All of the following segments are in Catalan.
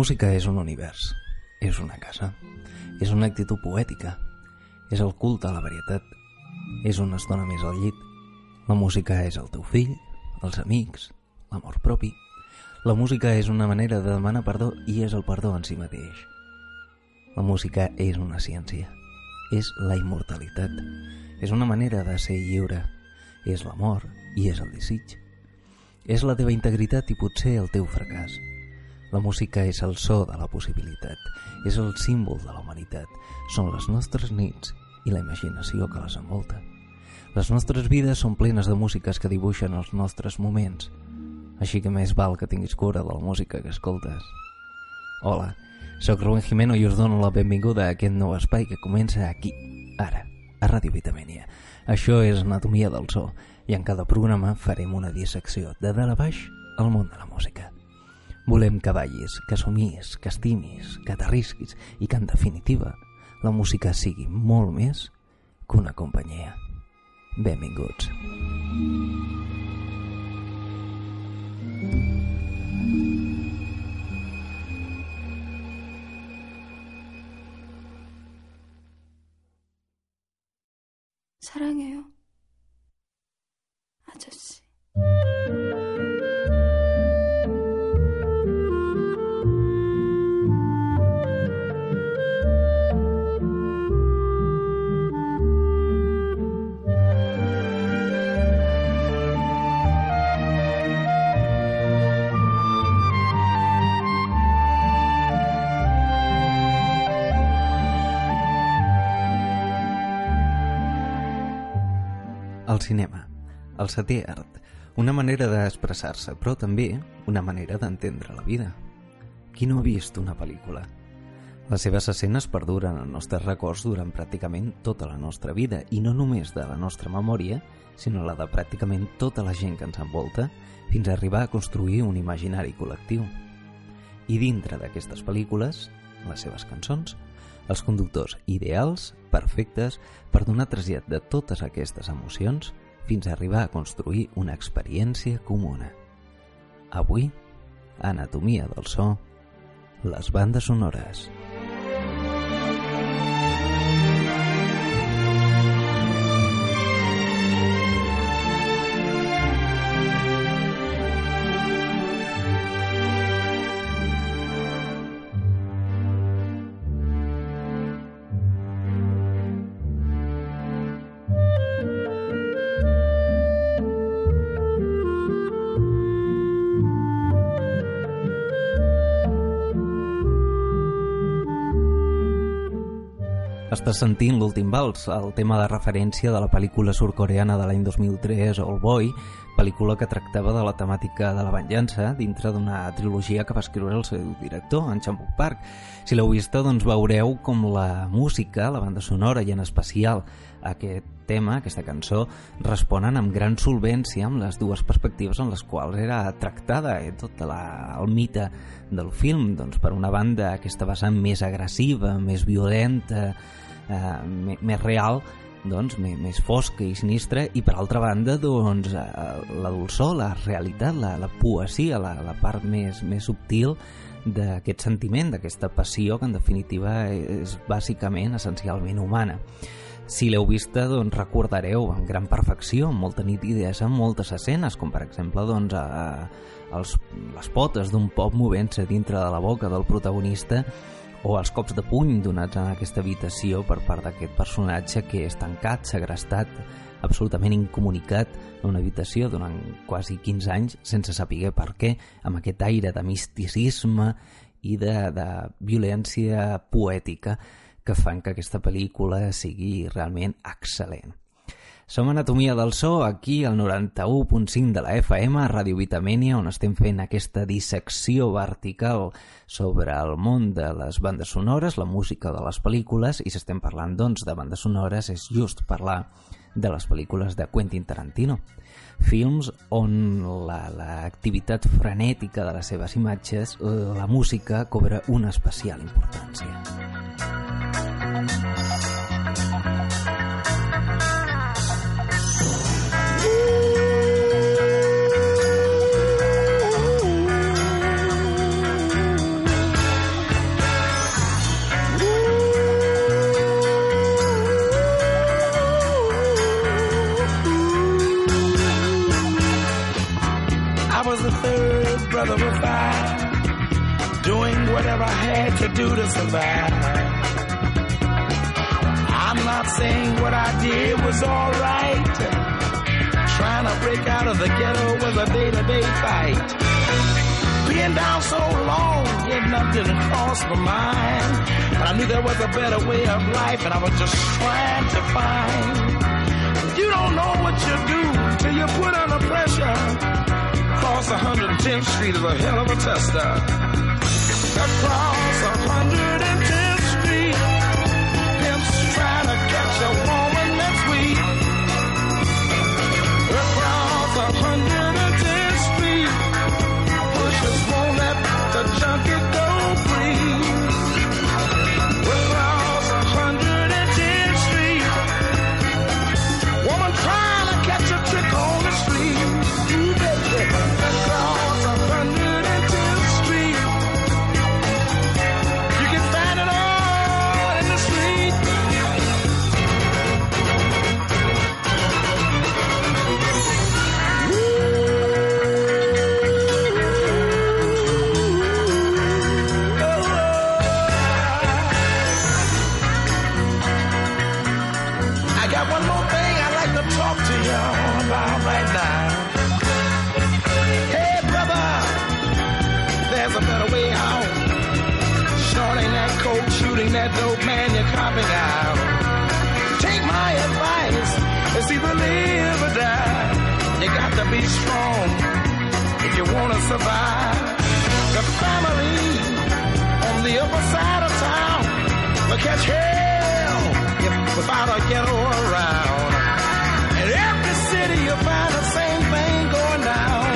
Música és un univers, és una casa, és una actitud poètica, és el culte a la varietat, és una estona més al llit. La música és el teu fill, els amics, l'amor propi. La música és una manera de demanar perdó i és el perdó en si mateix. La música és una ciència, és la immortalitat, és una manera de ser lliure, és l'amor i és el desig. És la teva integritat i potser el teu fracàs. La música és el so de la possibilitat, és el símbol de la humanitat, són les nostres nits i la imaginació que les envolta. Les nostres vides són plenes de músiques que dibuixen els nostres moments, així que més val que tinguis cura de la música que escoltes. Hola, sóc Rubén Jimeno i us dono la benvinguda a aquest nou espai que comença aquí, ara, a Ràdio Vitamènia. Això és Anatomia del So i en cada programa farem una dissecció de dalt a baix al món de la música. Volem que ballis, que somies, que estimis, que t'arrisquis i que, en definitiva, la música sigui molt més que una companyia. Benvinguts. 사랑해요. 아저씨. Cinema, el setè art, una manera d'expressar-se, però també una manera d'entendre la vida. Qui no ha vist una pel·lícula? Les seves escenes perduren en nostres records durant pràcticament tota la nostra vida i no només de la nostra memòria, sinó la de pràcticament tota la gent que ens envolta, fins a arribar a construir un imaginari col·lectiu. I dintre d'aquestes pel·lícules, les seves cançons, els conductors ideals, perfectes, per donar trasllat de totes aquestes emocions fins a arribar a construir una experiència comuna. Avui, Anatomia del so, les bandes sonores. Estàs sentint l'últim vals, el tema de referència de la pel·lícula surcoreana de l'any 2003, All Boy, pel·lícula que tractava de la temàtica de la venjança dintre d'una trilogia que va escriure el seu director, en Chan-wook Park. Si l'heu vista, doncs veureu com la música, la banda sonora i en especial aquest tema, aquesta cançó, responen amb gran solvència amb les dues perspectives en les quals era tractada eh, tot la, el mite del film. Doncs per una banda aquesta vessant més agressiva, més violenta, eh, més real, doncs, més, fosca i sinistra i per altra banda doncs, eh, la dolçor, la realitat, la, la poesia, la, la part més, més subtil d'aquest sentiment, d'aquesta passió que en definitiva és bàsicament, essencialment humana. Si l'heu vista, doncs recordareu amb gran perfecció, amb molta nitidesa, moltes escenes, com per exemple doncs, a, a els, les potes d'un pop movent-se dintre de la boca del protagonista o els cops de puny donats en aquesta habitació per part d'aquest personatge que és tancat, segrestat, absolutament incomunicat en una habitació durant quasi 15 anys sense saber per què, amb aquest aire de misticisme i de, de violència poètica que fan que aquesta pel·lícula sigui realment excel·lent. Som Anatomia del So, aquí al 91.5 de la FM, a Ràdio Vitamènia, on estem fent aquesta dissecció vertical sobre el món de les bandes sonores, la música de les pel·lícules, i si estem parlant, doncs, de bandes sonores, és just parlar de les pel·lícules de Quentin Tarantino. Films on l'activitat la, frenètica de les seves imatges, la música, cobra una especial importància. Was the third brother of five, doing whatever I had to do to survive. I'm not saying what I did was alright. Trying to break out of the ghetto was a day-to-day fight. Being down so long, getting up didn't cross my mind. But I knew there was a better way of life, and I was just trying to find. You don't know what you do till you put under pressure. Cross 110th Street is a hell of a tester. Across 110th survive. The family on the upper side of town will catch hell if without a ghetto around. In every city you find the same thing going down.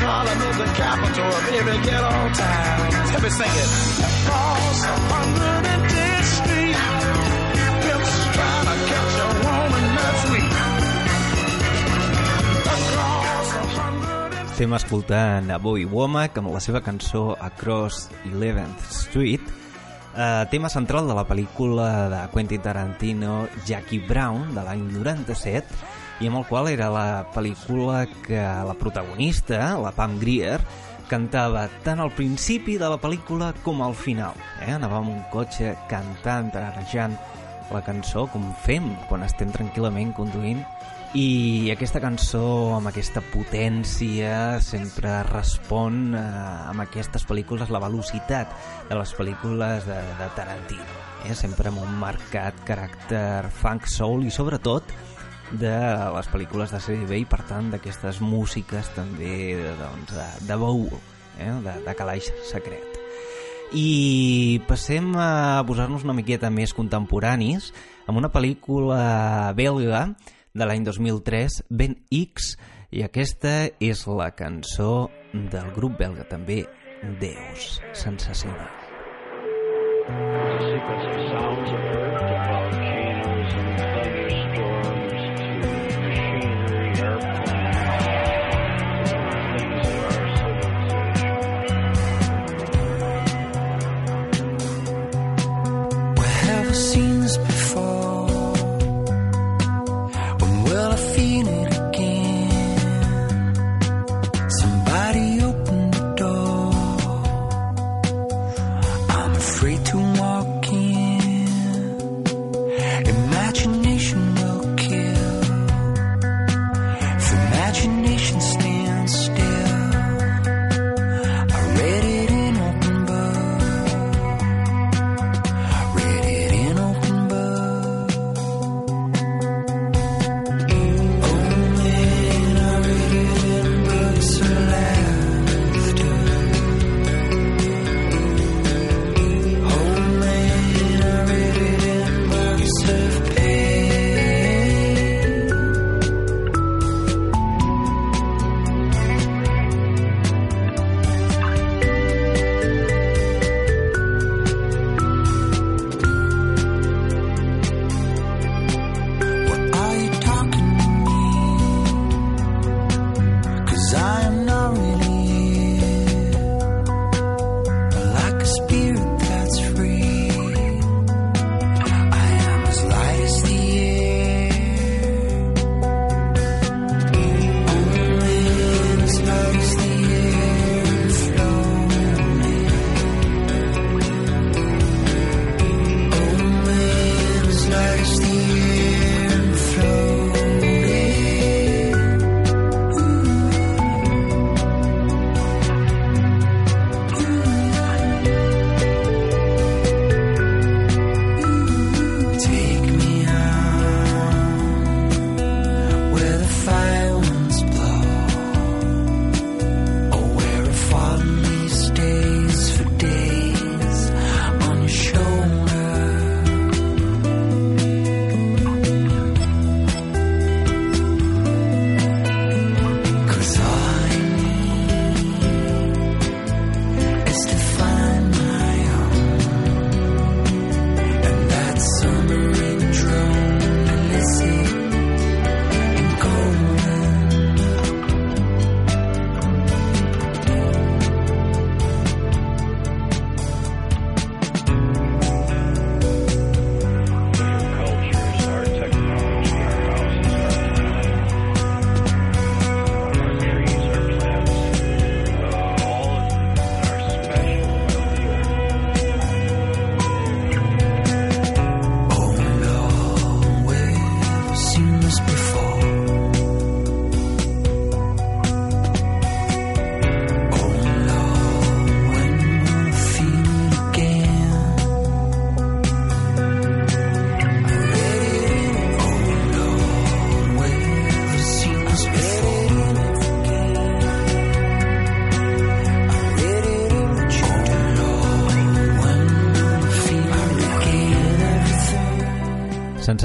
Harlem is the capital of every ghetto town. Let me sing it. Across 110th Estem escoltant a Bowie Womack amb la seva cançó Across 11th Street, eh, tema central de la pel·lícula de Quentin Tarantino Jackie Brown de l'any 97 i amb el qual era la pel·lícula que la protagonista, la Pam Grier, cantava tant al principi de la pel·lícula com al final. Eh? Anava amb un cotxe cantant, tararejant la cançó, com fem quan estem tranquil·lament conduint i aquesta cançó amb aquesta potència sempre respon eh, amb aquestes pel·lícules la velocitat de les pel·lícules de, de Tarantino eh? sempre amb un marcat caràcter funk soul i sobretot de les pel·lícules de sèrie B i per tant d'aquestes músiques també doncs, de, de baú eh? de, de calaix secret i passem a posar-nos una miqueta més contemporanis amb una pel·lícula belga de l'any 2003, Ben X, i aquesta és la cançó del grup belga també, Deus, sensacional. The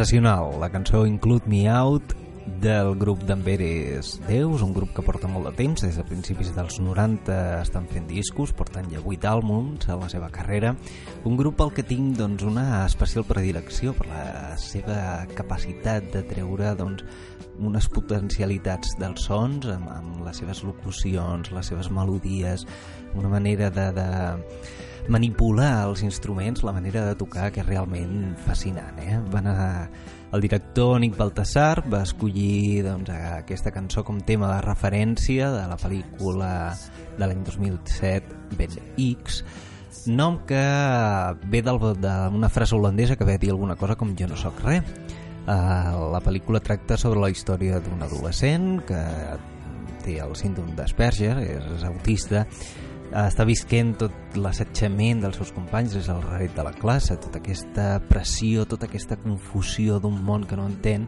sensacional, la cançó Include Me Out del grup d'Amberes Deus, un grup que porta molt de temps, des de principis dels 90 estan fent discos, portant ja 8 àlbums a la seva carrera, un grup al que tinc doncs, una especial predilecció per la seva capacitat de treure doncs, unes potencialitats dels sons amb, amb les seves locucions, les seves melodies, una manera de, de manipular els instruments, la manera de tocar que és realment fascinant. Eh? Van a, el director Nick Baltasar va escollir doncs, aquesta cançó com tema de referència de la pel·lícula de l'any 2007 Ben X nom que ve d'una frase holandesa que ve a dir alguna cosa com jo no sóc res uh, la pel·lícula tracta sobre la història d'un adolescent que té el síndrome d'Asperger, és autista està visquent tot l'assetjament dels seus companys des del raret de la classe, tota aquesta pressió, tota aquesta confusió d'un món que no entén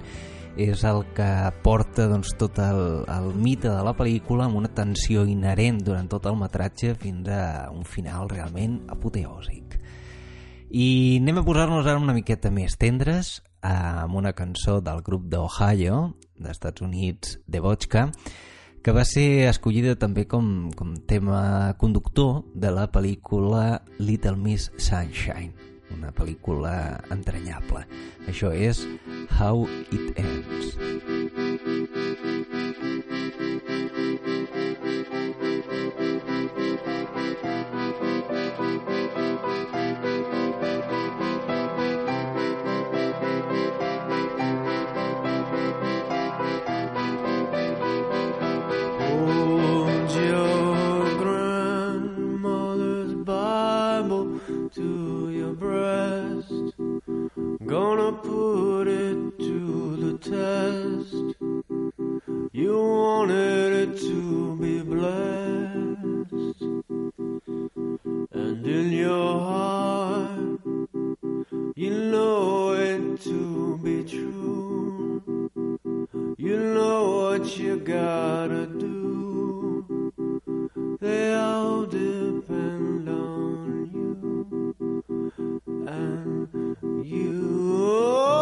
és el que porta doncs, tot el, el mite de la pel·lícula amb una tensió inherent durant tot el metratge fins a un final realment apoteòsic. I anem a posar-nos ara una miqueta més tendres amb una cançó del grup d'Ohio, d'Estats Units, de Vodka, que va ser escollida també com, com tema conductor de la pel·lícula Little Miss Sunshine, una pel·lícula entranyable. Això és How It Ends. Gonna put it to the test. You wanted it to be blessed. And in your heart, you know it to be true. You know what you gotta do. They all depend on Oh!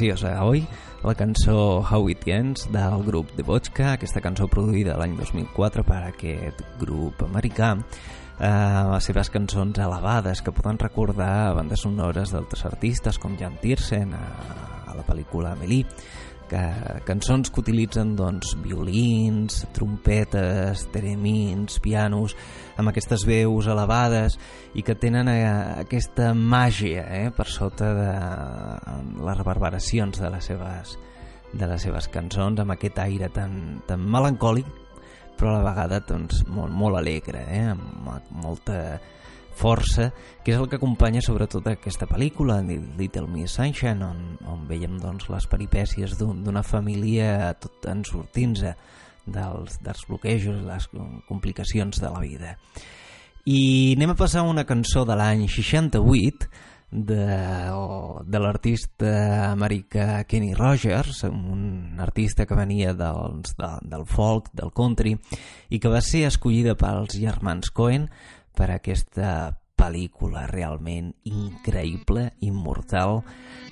Preciosa, oi? La cançó How It Ends del grup The Vodka, aquesta cançó produïda l'any 2004 per aquest grup americà, eh, les seves cançons elevades que poden recordar bandes sonores d'altres artistes com Jan Tiersen a, a la pel·lícula Amélie, que, cançons que utilitzen doncs, violins, trompetes, teremins, pianos, amb aquestes veus elevades i que tenen eh, aquesta màgia eh, per sota de les reverberacions de les seves, de les seves cançons, amb aquest aire tan, tan melancòlic, però a la vegada doncs, molt, molt alegre, eh, amb molta força, que és el que acompanya sobretot aquesta pel·lícula, Little Miss Sunshine, on, on veiem doncs, les peripècies d'una família tot en sortint-se dels, dels bloquejos i les complicacions de la vida. I anem a passar una cançó de l'any 68 de, de l'artista americà Kenny Rogers, un artista que venia dels, de, del folk, del country, i que va ser escollida pels germans Cohen per aquesta pel·lícula realment increïble, immortal,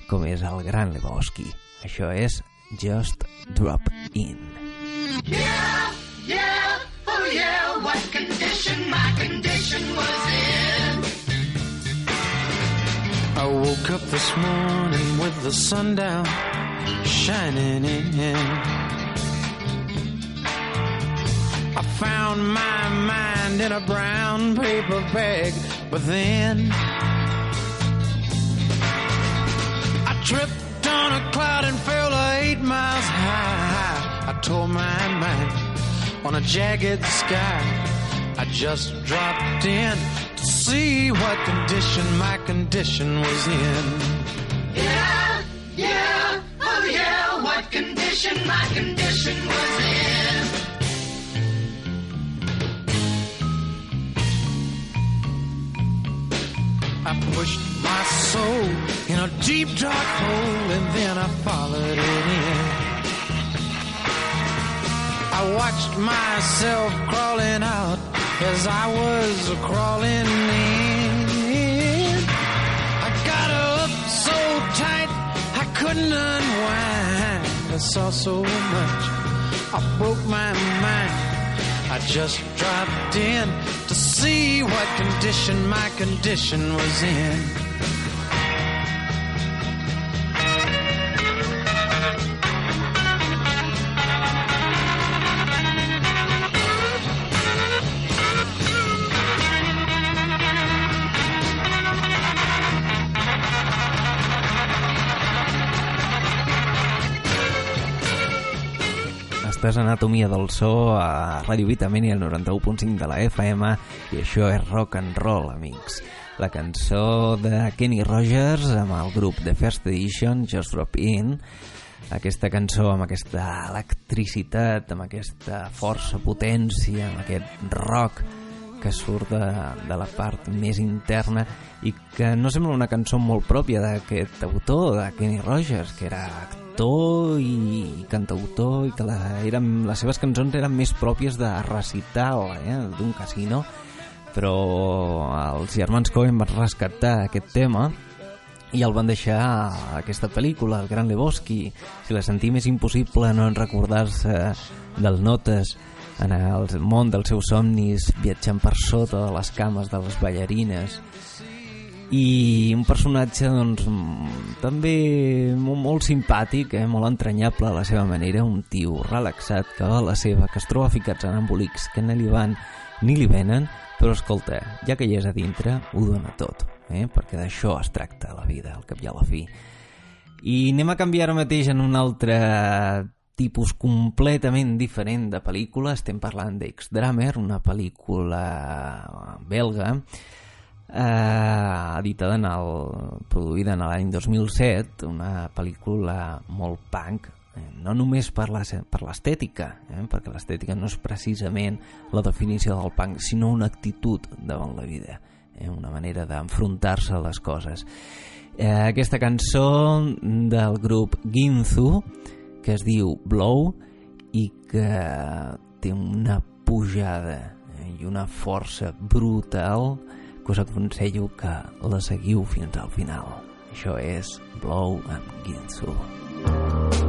com és el Gran Lebowski. Això és Just Drop In. Yeah, yeah, oh yeah, what condition my condition was in. I woke up this morning with the sun down, shining in. I found my mind in a brown paper bag, but then I tripped on a cloud and fell eight miles high. I tore my mind on a jagged sky. I just dropped in to see what condition my condition was in. Yeah, yeah, oh yeah, what condition my condition was in. I pushed my soul in a deep dark hole and then I followed it in. I watched myself crawling out as I was crawling in. I got up so tight I couldn't unwind. I saw so much, I broke my mind. I just dropped in to see what condition my condition was in. A Anatomia del So a Ràdio Vitamini al 91.5 de la FM i això és rock and roll, amics. La cançó de Kenny Rogers amb el grup The First Edition, Just Drop In, aquesta cançó amb aquesta electricitat, amb aquesta força, potència, amb aquest rock que surt de, de la part més interna i que no sembla una cançó molt pròpia d'aquest autor, de Kenny Rogers, que era actor i cantautor i que la, eren, les seves cançons eren més pròpies de recital eh, d'un casino. Però els germans Cohen van rescatar aquest tema i el van deixar a aquesta pel·lícula, El Gran Lebowski. Si la sentim és impossible no en recordar-se del notes. En el món dels seus somnis viatjant per sota de les cames de les ballarines i un personatge doncs, també molt, molt simpàtic, eh? molt entranyable a la seva manera, un tio relaxat que va a la seva, que es troba ficats en embolics que no li van ni li venen, però escolta, ja que hi és a dintre, ho dona tot, eh? perquè d'això es tracta la vida, al cap i a la fi. I anem a canviar ara mateix en un altre tipus completament diferent de pel·lícula, estem parlant d'X-Drummer, una pel·lícula belga, eh, editada en el, produïda en l'any 2007, una pel·lícula molt punk, eh, no només per l'estètica, eh, perquè l'estètica no és precisament la definició del punk, sinó una actitud davant la vida, eh, una manera d'enfrontar-se a les coses. Eh, aquesta cançó del grup Ginzu, que es diu Blow, i que té una pujada eh, i una força brutal que us aconsello que la seguiu fins al final. Això és Blow amb Ginsu. Thank Ginsu.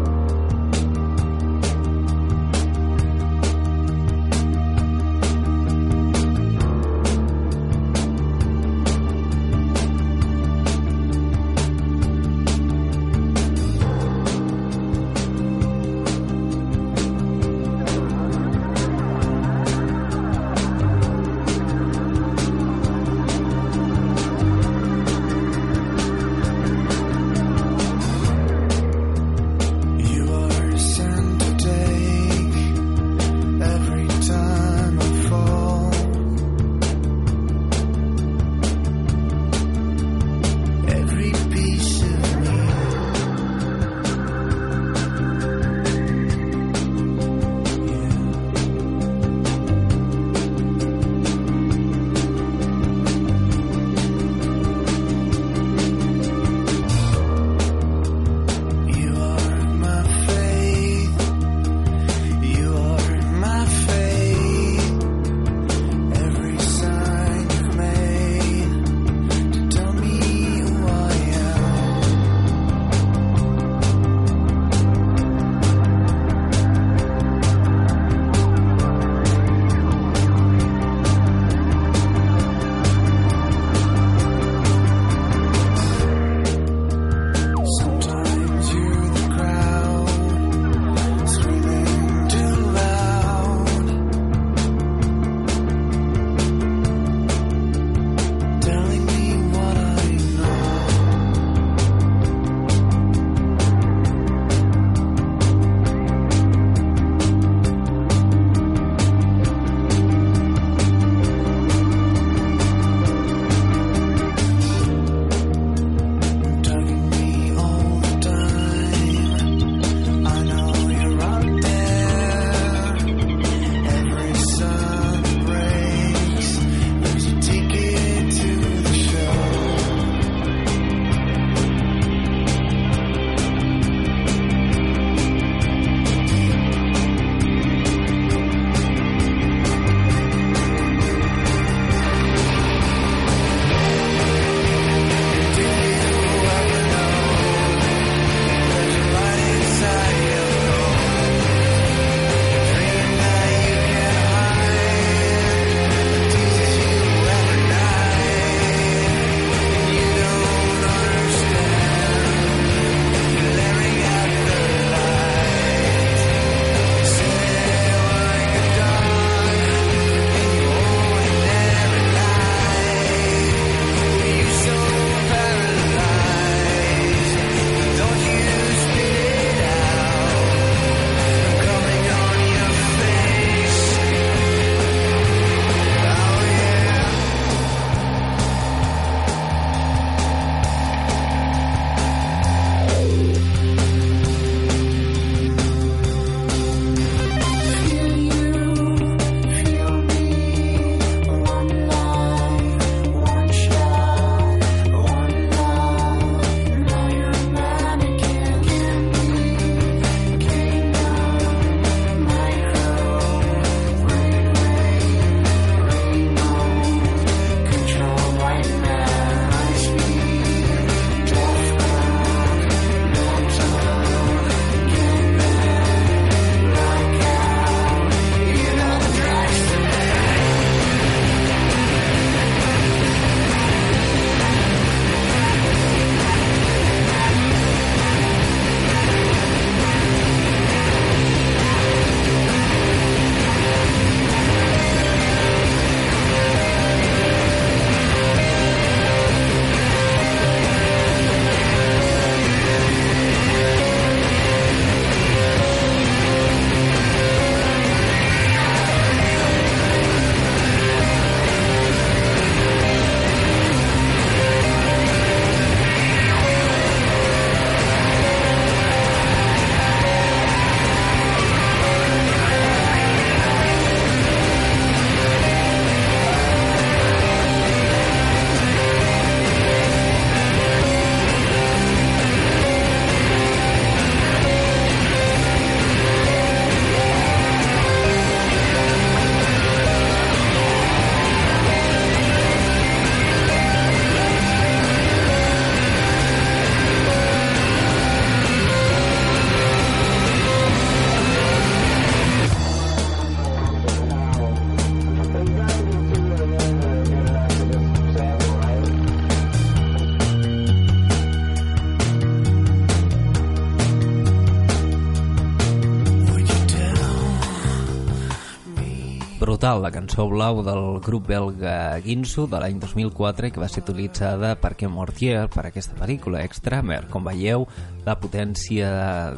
Total, la cançó blau del grup belga Guinso de l'any 2004 i que va ser utilitzada per Ken Mortier per aquesta pel·lícula Extramer. Com veieu, la potència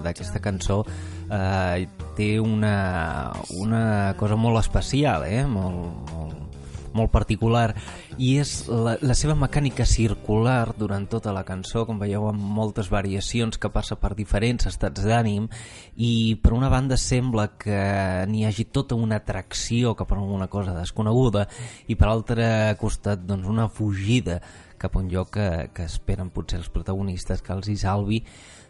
d'aquesta cançó eh, té una, una cosa molt especial, eh? molt, molt, molt particular i és la, la seva mecànica circular durant tota la cançó, com veieu amb moltes variacions que passa per diferents estats d'ànim i per una banda sembla que n'hi hagi tota una atracció cap a alguna cosa desconeguda i per altre costat doncs una fugida cap a un lloc que, que esperen potser els protagonistes que els hi salvi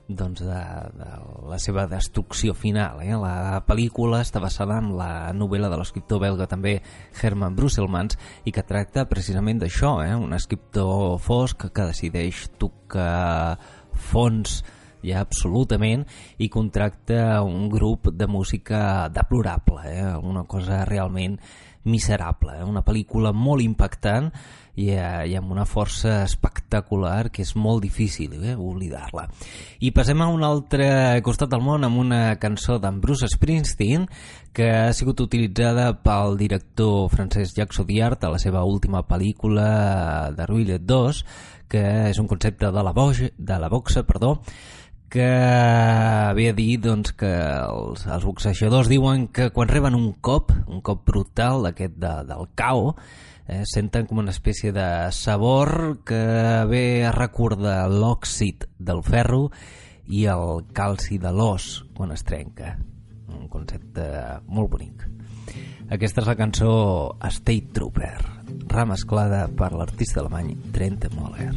doncs de, de la seva destrucció final. Eh? La pel·lícula està basada en la novel·la de l'escriptor belga també Herman Brusselmans i que tracta precisament d'això, eh? un escriptor fosc que decideix tocar fons ja absolutament i contracta un grup de música deplorable, eh? una cosa realment miserable, eh? una pel·lícula molt impactant i, eh, i amb una força espectacular que és molt difícil eh, oblidar-la. I passem a un altre costat del món amb una cançó d'en Bruce Springsteen que ha sigut utilitzada pel director francès Jacques Audiard a la seva última pel·lícula de Ruillet 2 que és un concepte de la, boja, de la boxa perdó, que ve a dir doncs, que els, els boxejadors diuen que quan reben un cop, un cop brutal d'aquest de, del cao, eh, senten com una espècie de sabor que ve a recordar l'òxid del ferro i el calci de l'os quan es trenca. Un concepte molt bonic. Aquesta és la cançó State Trooper, remesclada per l'artista alemany Trent Moller.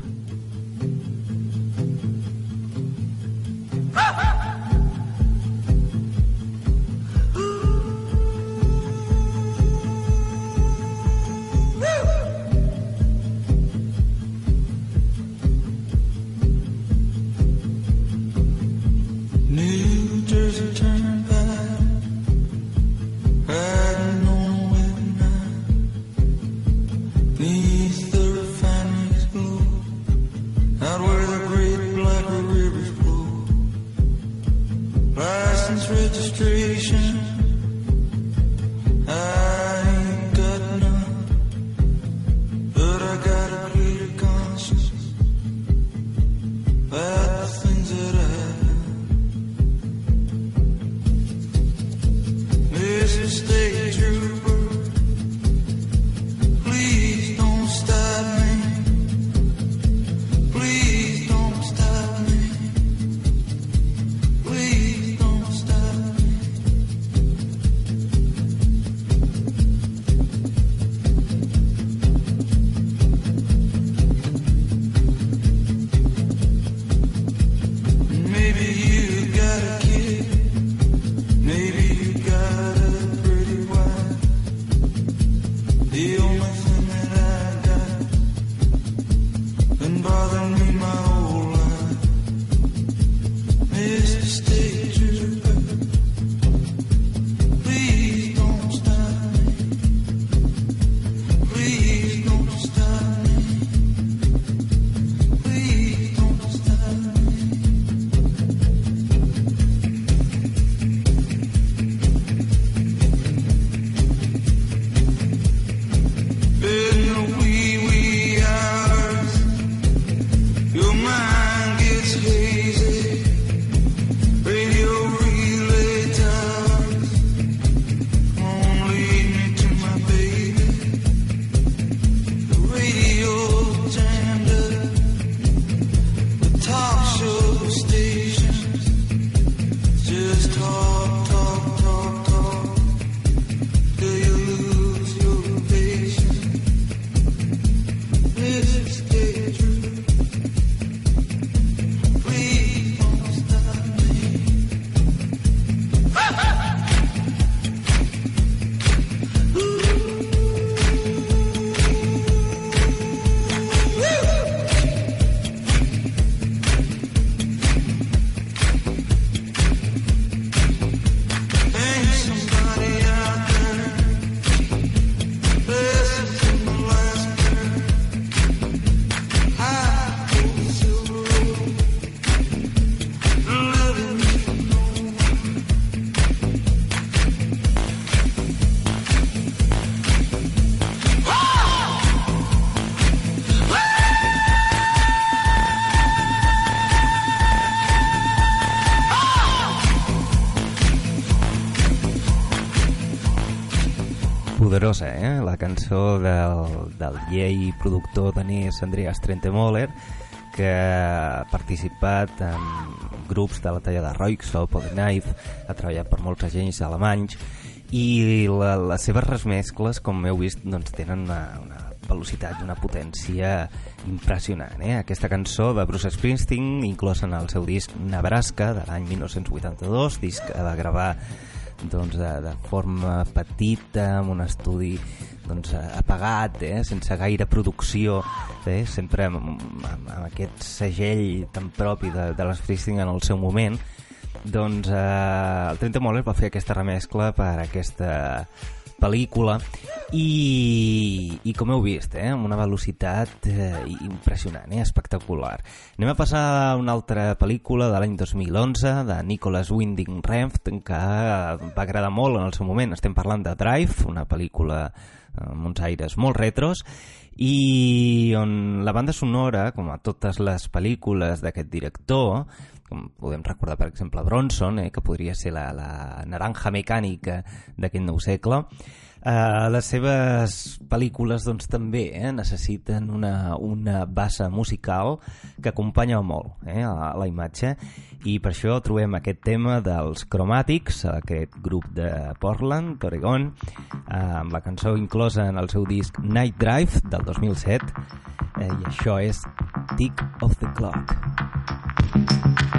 Grossa, eh? La cançó del, del llei productor danès Andreas Trentemoller, que ha participat en grups de la talla de Roixop o de Knife, ha treballat per molts agents alemanys, i la, les seves remescles, com heu vist, doncs, tenen una, una velocitat i una potència impressionant. Eh? Aquesta cançó de Bruce Springsteen, inclosa en el seu disc Nebraska, de l'any 1982, disc que va gravar doncs, de, de forma petita, amb un estudi doncs, apagat, eh? sense gaire producció, eh? sempre amb, amb, amb aquest segell tan propi de, de l'Springsteen en el seu moment, doncs eh, el Trenta Moller va fer aquesta remescla per aquesta pel·lícula i, i com heu vist, eh, amb una velocitat eh, impressionant, eh, espectacular. Anem a passar a una altra pel·lícula de l'any 2011 de Nicholas Winding Refn que va agradar molt en el seu moment. Estem parlant de Drive, una pel·lícula amb uns aires molt retros i on la banda sonora, com a totes les pel·lícules d'aquest director, com podem recordar per exemple Bronson, eh, que podria ser la, la naranja mecànica d'aquest nou segle, eh, les seves pel·lícules doncs, també eh, necessiten una, una base musical que acompanya molt eh, a la imatge i per això trobem aquest tema dels Chromatics, aquest grup de Portland, Oregon, eh, amb la cançó inclosa en el seu disc Night Drive del 2007 eh, i això és Tick of the Clock. Thank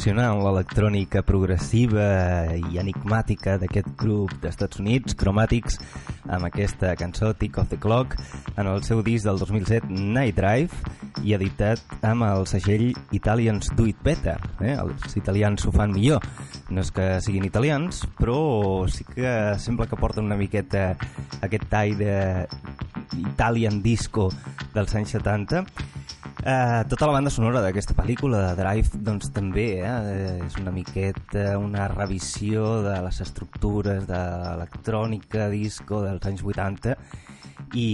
impressionant l'electrònica progressiva i enigmàtica d'aquest grup d'Estats Units, Chromatics, amb aquesta cançó Tick of the Clock, en el seu disc del 2007 Night Drive, i editat amb el segell Italians Do It Better. Eh? Els italians ho fan millor. No és que siguin italians, però sí que sembla que porten una miqueta aquest tall de Italian disco dels anys 70 Uh, tota la banda sonora d'aquesta pel·lícula de Drive doncs també eh, és una miqueta una revisió de les estructures de l'electrònica disco dels anys 80 i,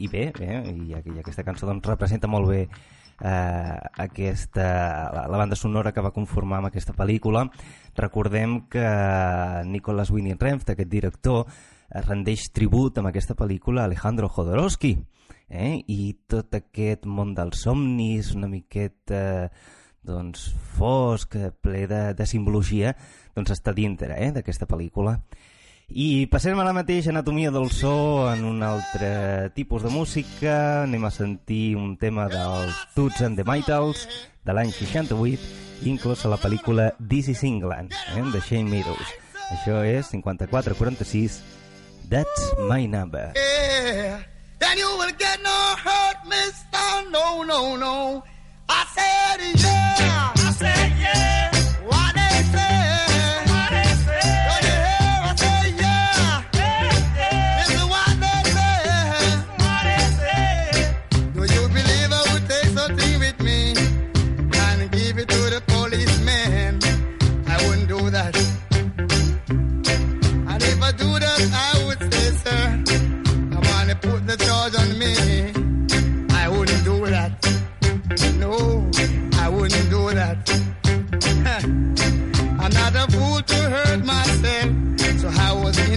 i bé, bé i, i aquesta cançó doncs, representa molt bé eh, aquesta, la, la banda sonora que va conformar amb aquesta pel·lícula. Recordem que Nicolas Winding Refn, aquest director rendeix tribut amb aquesta pel·lícula a Alejandro Jodorowsky eh? i tot aquest món dels somnis una miqueta doncs, fosc, ple de, de simbologia doncs està dintre eh? d'aquesta pel·lícula i passem a la mateixa anatomia del so en un altre tipus de música anem a sentir un tema dels Toots and the Maytals de l'any 68 inclòs a la pel·lícula This is England eh? de Shane Meadows això és 5446 That's my number Yeah, No, no, no.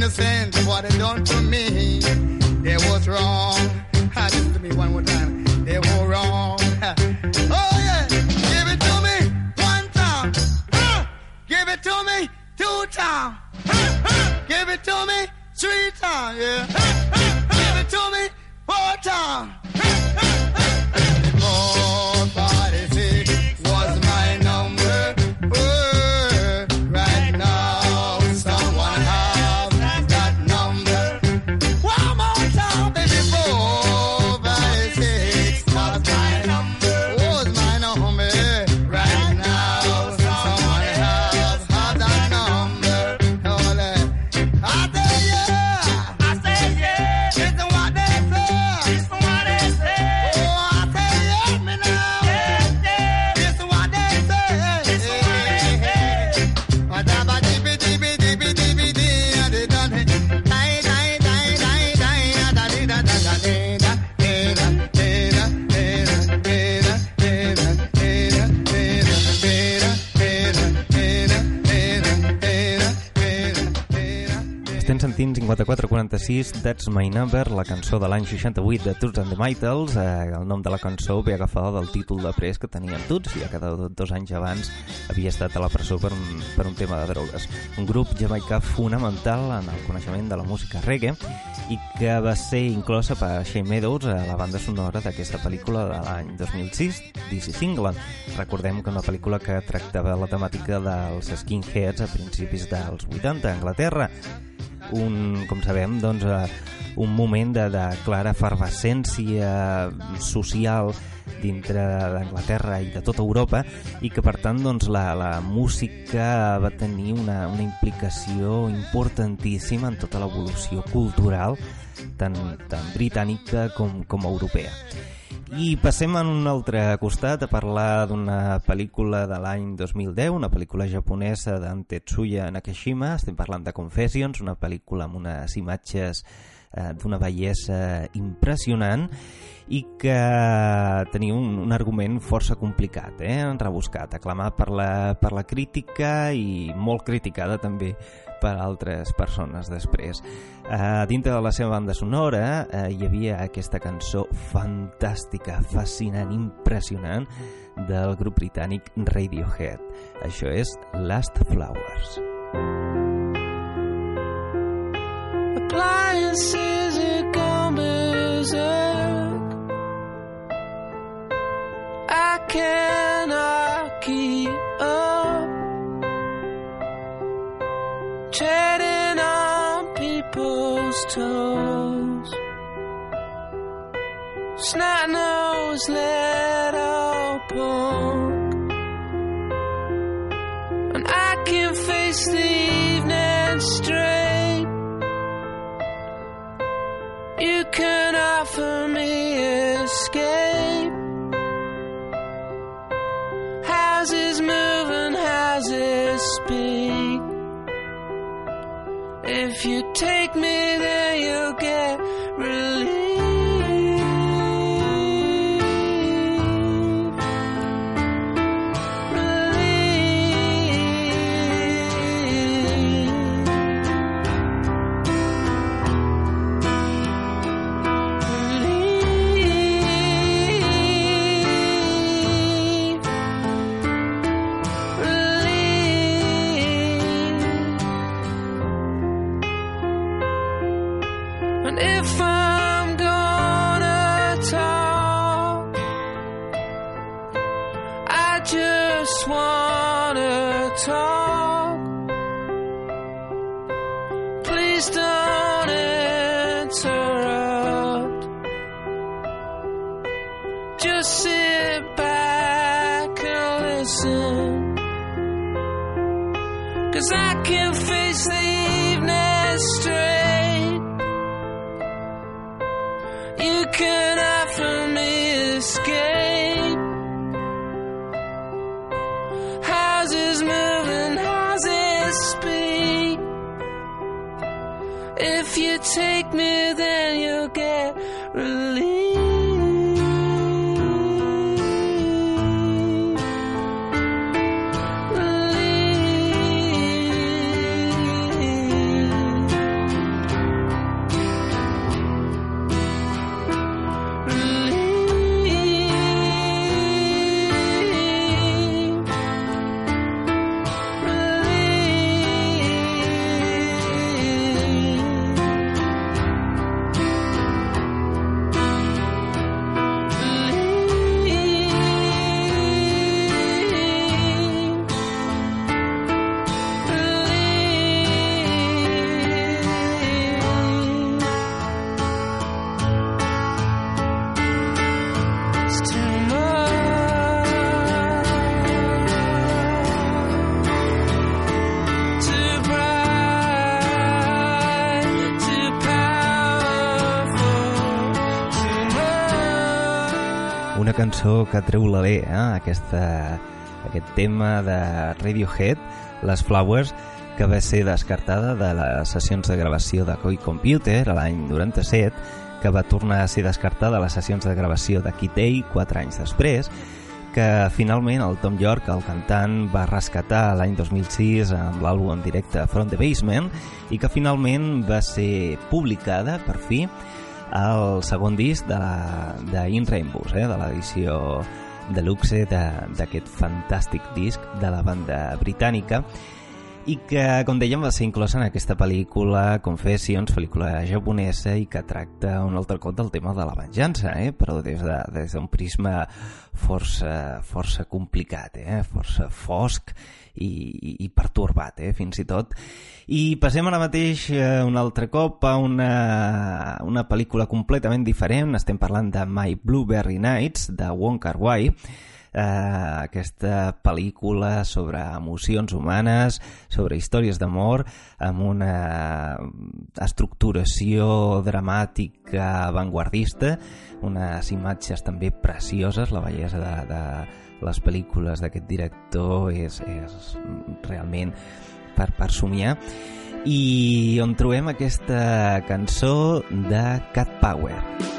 Innocent. What they done to me, they was wrong. Listen to me one more time. They were wrong. Oh yeah, give it to me one time. Give it to me two times. Give it to me three times, yeah. Give it to me four times. 5446 That's My Number, la cançó de l'any 68 de Toots and the Maytals. Eh, el nom de la cançó ve agafada del títol de pres que tenien Toots, ja que dos anys abans havia estat a la presó per un, per un tema de drogues. Un grup jamaicà fonamental en el coneixement de la música reggae i que va ser inclosa per Shane Meadows a la banda sonora d'aquesta pel·lícula de l'any 2006, This is England. Recordem que una pel·lícula que tractava la temàtica dels skinheads a principis dels 80 a Anglaterra un, com sabem, doncs, eh, un moment de, de clara efervescència social dintre d'Anglaterra i de tota Europa i que per tant doncs, la, la música va tenir una, una implicació importantíssima en tota l'evolució cultural tant, tant britànica com, com europea. I passem a un altre costat a parlar d'una pel·lícula de l'any 2010, una pel·lícula japonesa d'en Tetsuya Nakashima, estem parlant de Confessions, una pel·lícula amb unes imatges eh, d'una bellesa impressionant i que tenia un, un argument força complicat, eh? rebuscat, aclamat per la, per la crítica i molt criticada també per altres persones després. Uh, dintre de la seva banda sonora uh, hi havia aquesta cançó fantàstica, fascinant, impressionant del grup britànic Radiohead. Això és Last Flowers. Appliances are gone. I cannot toes. Snot nose little punk. And I can face the evening straight. You can offer me escape. Houses move and houses speak. If you take me If you take me, then you'll get relief. Cançó que treu l'alè, eh? Aquesta, aquest tema de Radiohead, Les Flowers, que va ser descartada de les sessions de gravació de Koi Computer a l'any 97, que va tornar a ser descartada a les sessions de gravació de A quatre anys després, que finalment el Tom York, el cantant, va rescatar l'any 2006 amb l'àlbum en directe From the Basement i que finalment va ser publicada, per fi, el segon disc de, la, de In Rainbows, eh, de l'edició de- d'aquest fantàstic disc de la banda britànica i que, com dèiem, va ser inclosa en aquesta pel·lícula Confessions, pel·lícula japonesa i que tracta un altre cop del tema de la venjança, eh? però des d'un de, des prisma força, força complicat, eh? força fosc i, i, i pertorbat, eh? fins i tot. I passem ara mateix eh, un altre cop a una, una pel·lícula completament diferent. Estem parlant de My Blueberry Nights, de Wong Kar Wai, eh, aquesta pel·lícula sobre emocions humanes, sobre històries d'amor, amb una estructuració dramàtica avantguardista, unes imatges també precioses, la bellesa de, de les pel·lícules d'aquest director és, és realment per, per somiar i on trobem aquesta cançó de Cat Power. Once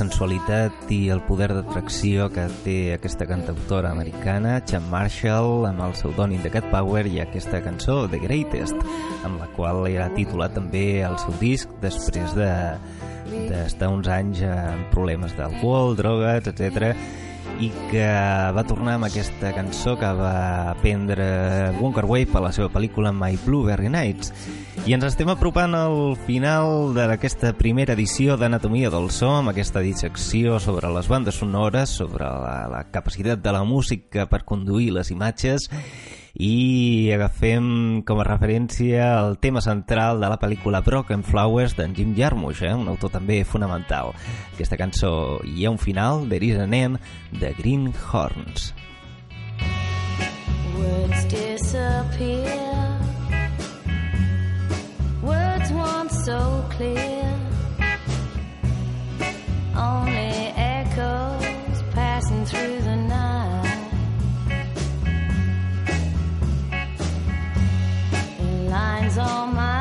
sensualitat i el poder d'atracció que té aquesta cantautora americana, Chan Marshall, amb el pseudònim de Cat Power i aquesta cançó, The Greatest, amb la qual era titulat també el seu disc després de d'estar uns anys amb problemes d'alcohol, drogues, etc i que va tornar amb aquesta cançó que va prendre Wonka Wave per la seva pel·lícula My Blueberry Nights. I ens estem apropant al final d'aquesta primera edició d'Anatomia del So, amb aquesta dissecció sobre les bandes sonores, sobre la, la capacitat de la música per conduir les imatges, i agafem com a referència el tema central de la pel·lícula Broken Flowers d'en Jim Jarmusch, eh? un autor també fonamental. Aquesta cançó hi ha un final, There is an end, de Green Horns. Words disappear. Clear. Only echoes passing through the night. Lines on my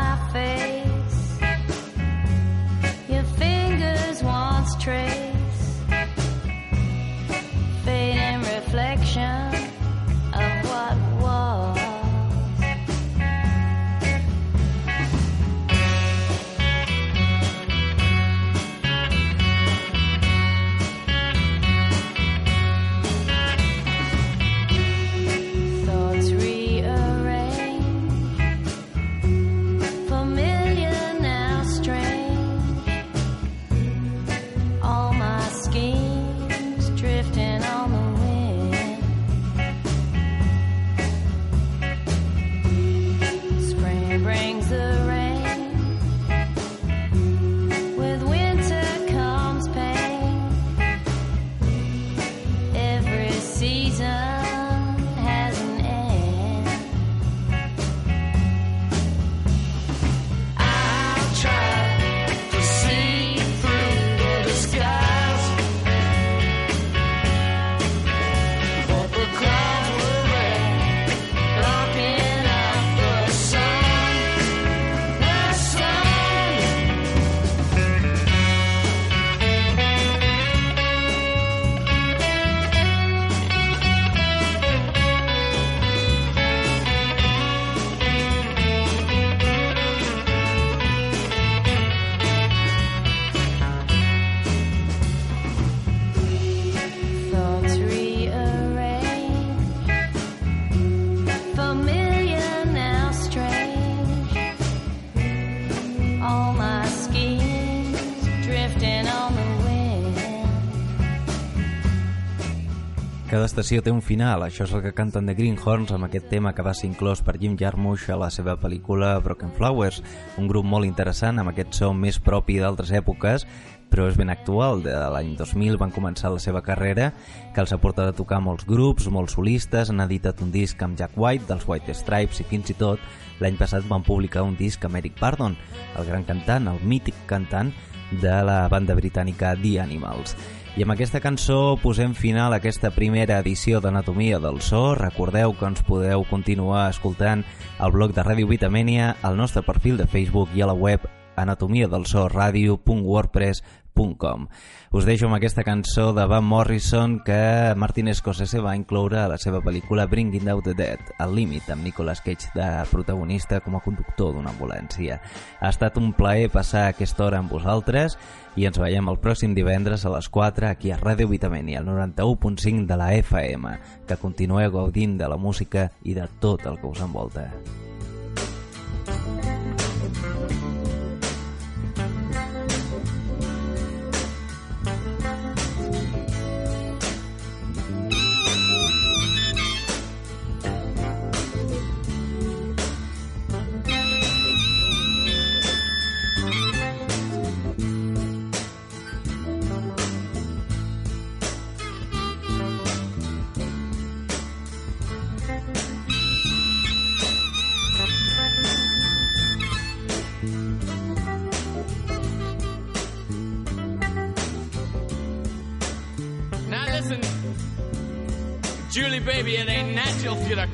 estació té un final, això és el que canten The Greenhorns amb aquest tema que va ser inclòs per Jim Jarmusch a la seva pel·lícula Broken Flowers, un grup molt interessant amb aquest so més propi d'altres èpoques, però és ben actual. De l'any 2000 van començar la seva carrera, que els ha portat a tocar molts grups, molts solistes, han editat un disc amb Jack White, dels White Stripes, i fins i tot l'any passat van publicar un disc amb Eric Burdon, el gran cantant, el mític cantant de la banda britànica The Animals. I amb aquesta cançó posem final a aquesta primera edició d'Anatomia del So. Recordeu que ens podeu continuar escoltant al blog de Ràdio Vitamènia, al nostre perfil de Facebook i a la web anatomiadelsoradio.wordpress.com Us deixo amb aquesta cançó de Van Morrison que Martin Scorsese va incloure a la seva pel·lícula Bringing Out the Dead, al límit, amb Nicolas Cage de protagonista com a conductor d'una ambulància. Ha estat un plaer passar aquesta hora amb vosaltres i ens veiem el pròxim divendres a les 4 aquí a Ràdio Vitamènia, al 91.5 de la FM. Que continueu gaudint de la música i de tot el que us envolta. Now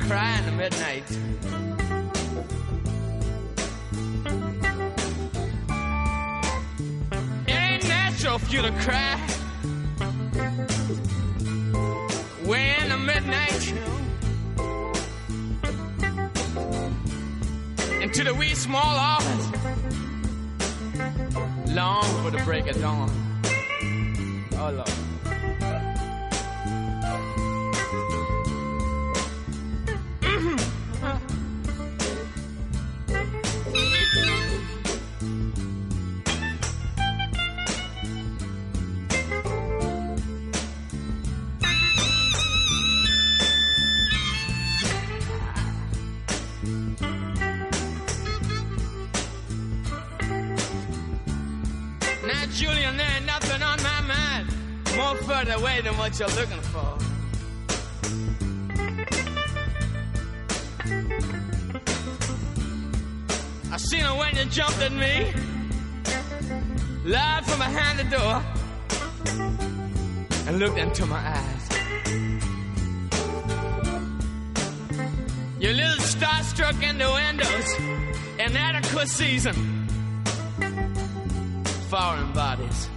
Cry in the midnight. It ain't natural for you to cry when the midnight. Into the wee small hours, long for the break of dawn. What you're looking for. I seen her when you jumped at me, live from behind the door, and looked into my eyes. Your little starstruck innuendos, inadequate season foreign bodies.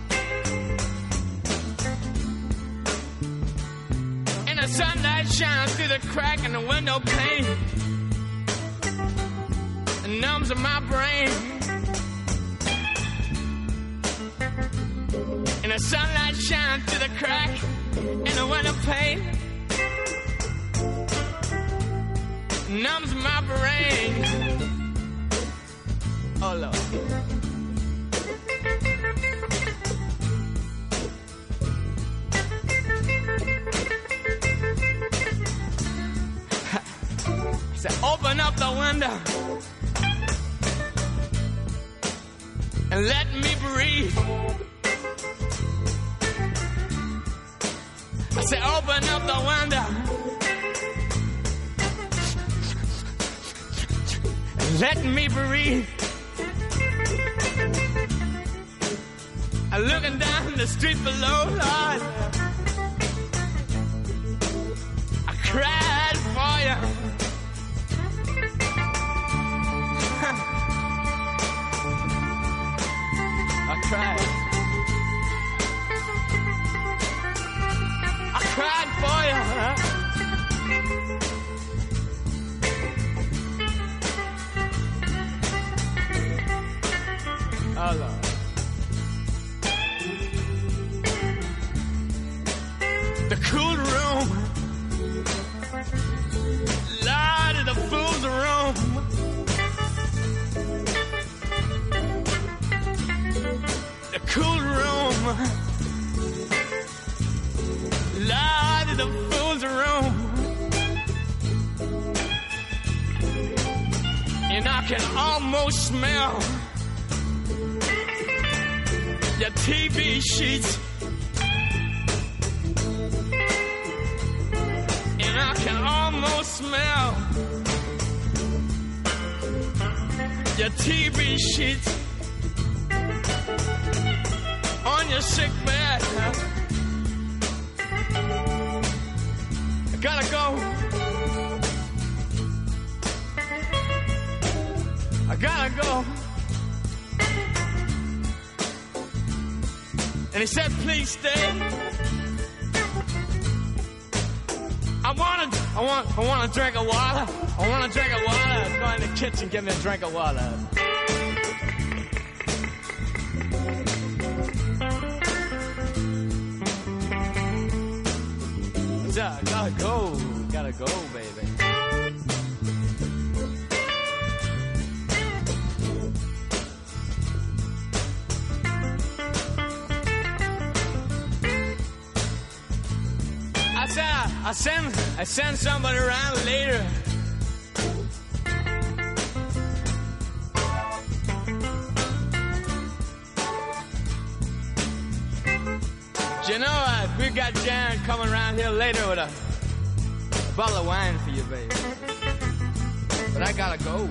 Sunlight shines through the crack in the window pane and numbs my brain. And the sunlight shines through the crack in the window pane numbs my brain. Oh Lord. Say, open up the window and let me breathe. I say, open up the window and let me breathe. I'm looking down the street below, Lord. Can almost smell your TV sheets. And I can almost smell your TV sheets on your sick bed. I gotta go. Gotta go. And he said, please stay. I want to, I want, I want a drink of water. I want a drink of water. Go in the kitchen, give me a drink of water. I gotta go, gotta go, baby. I send somebody around later. You know, what? we got Jan coming around here later with a bottle of wine for you, baby. But I gotta go.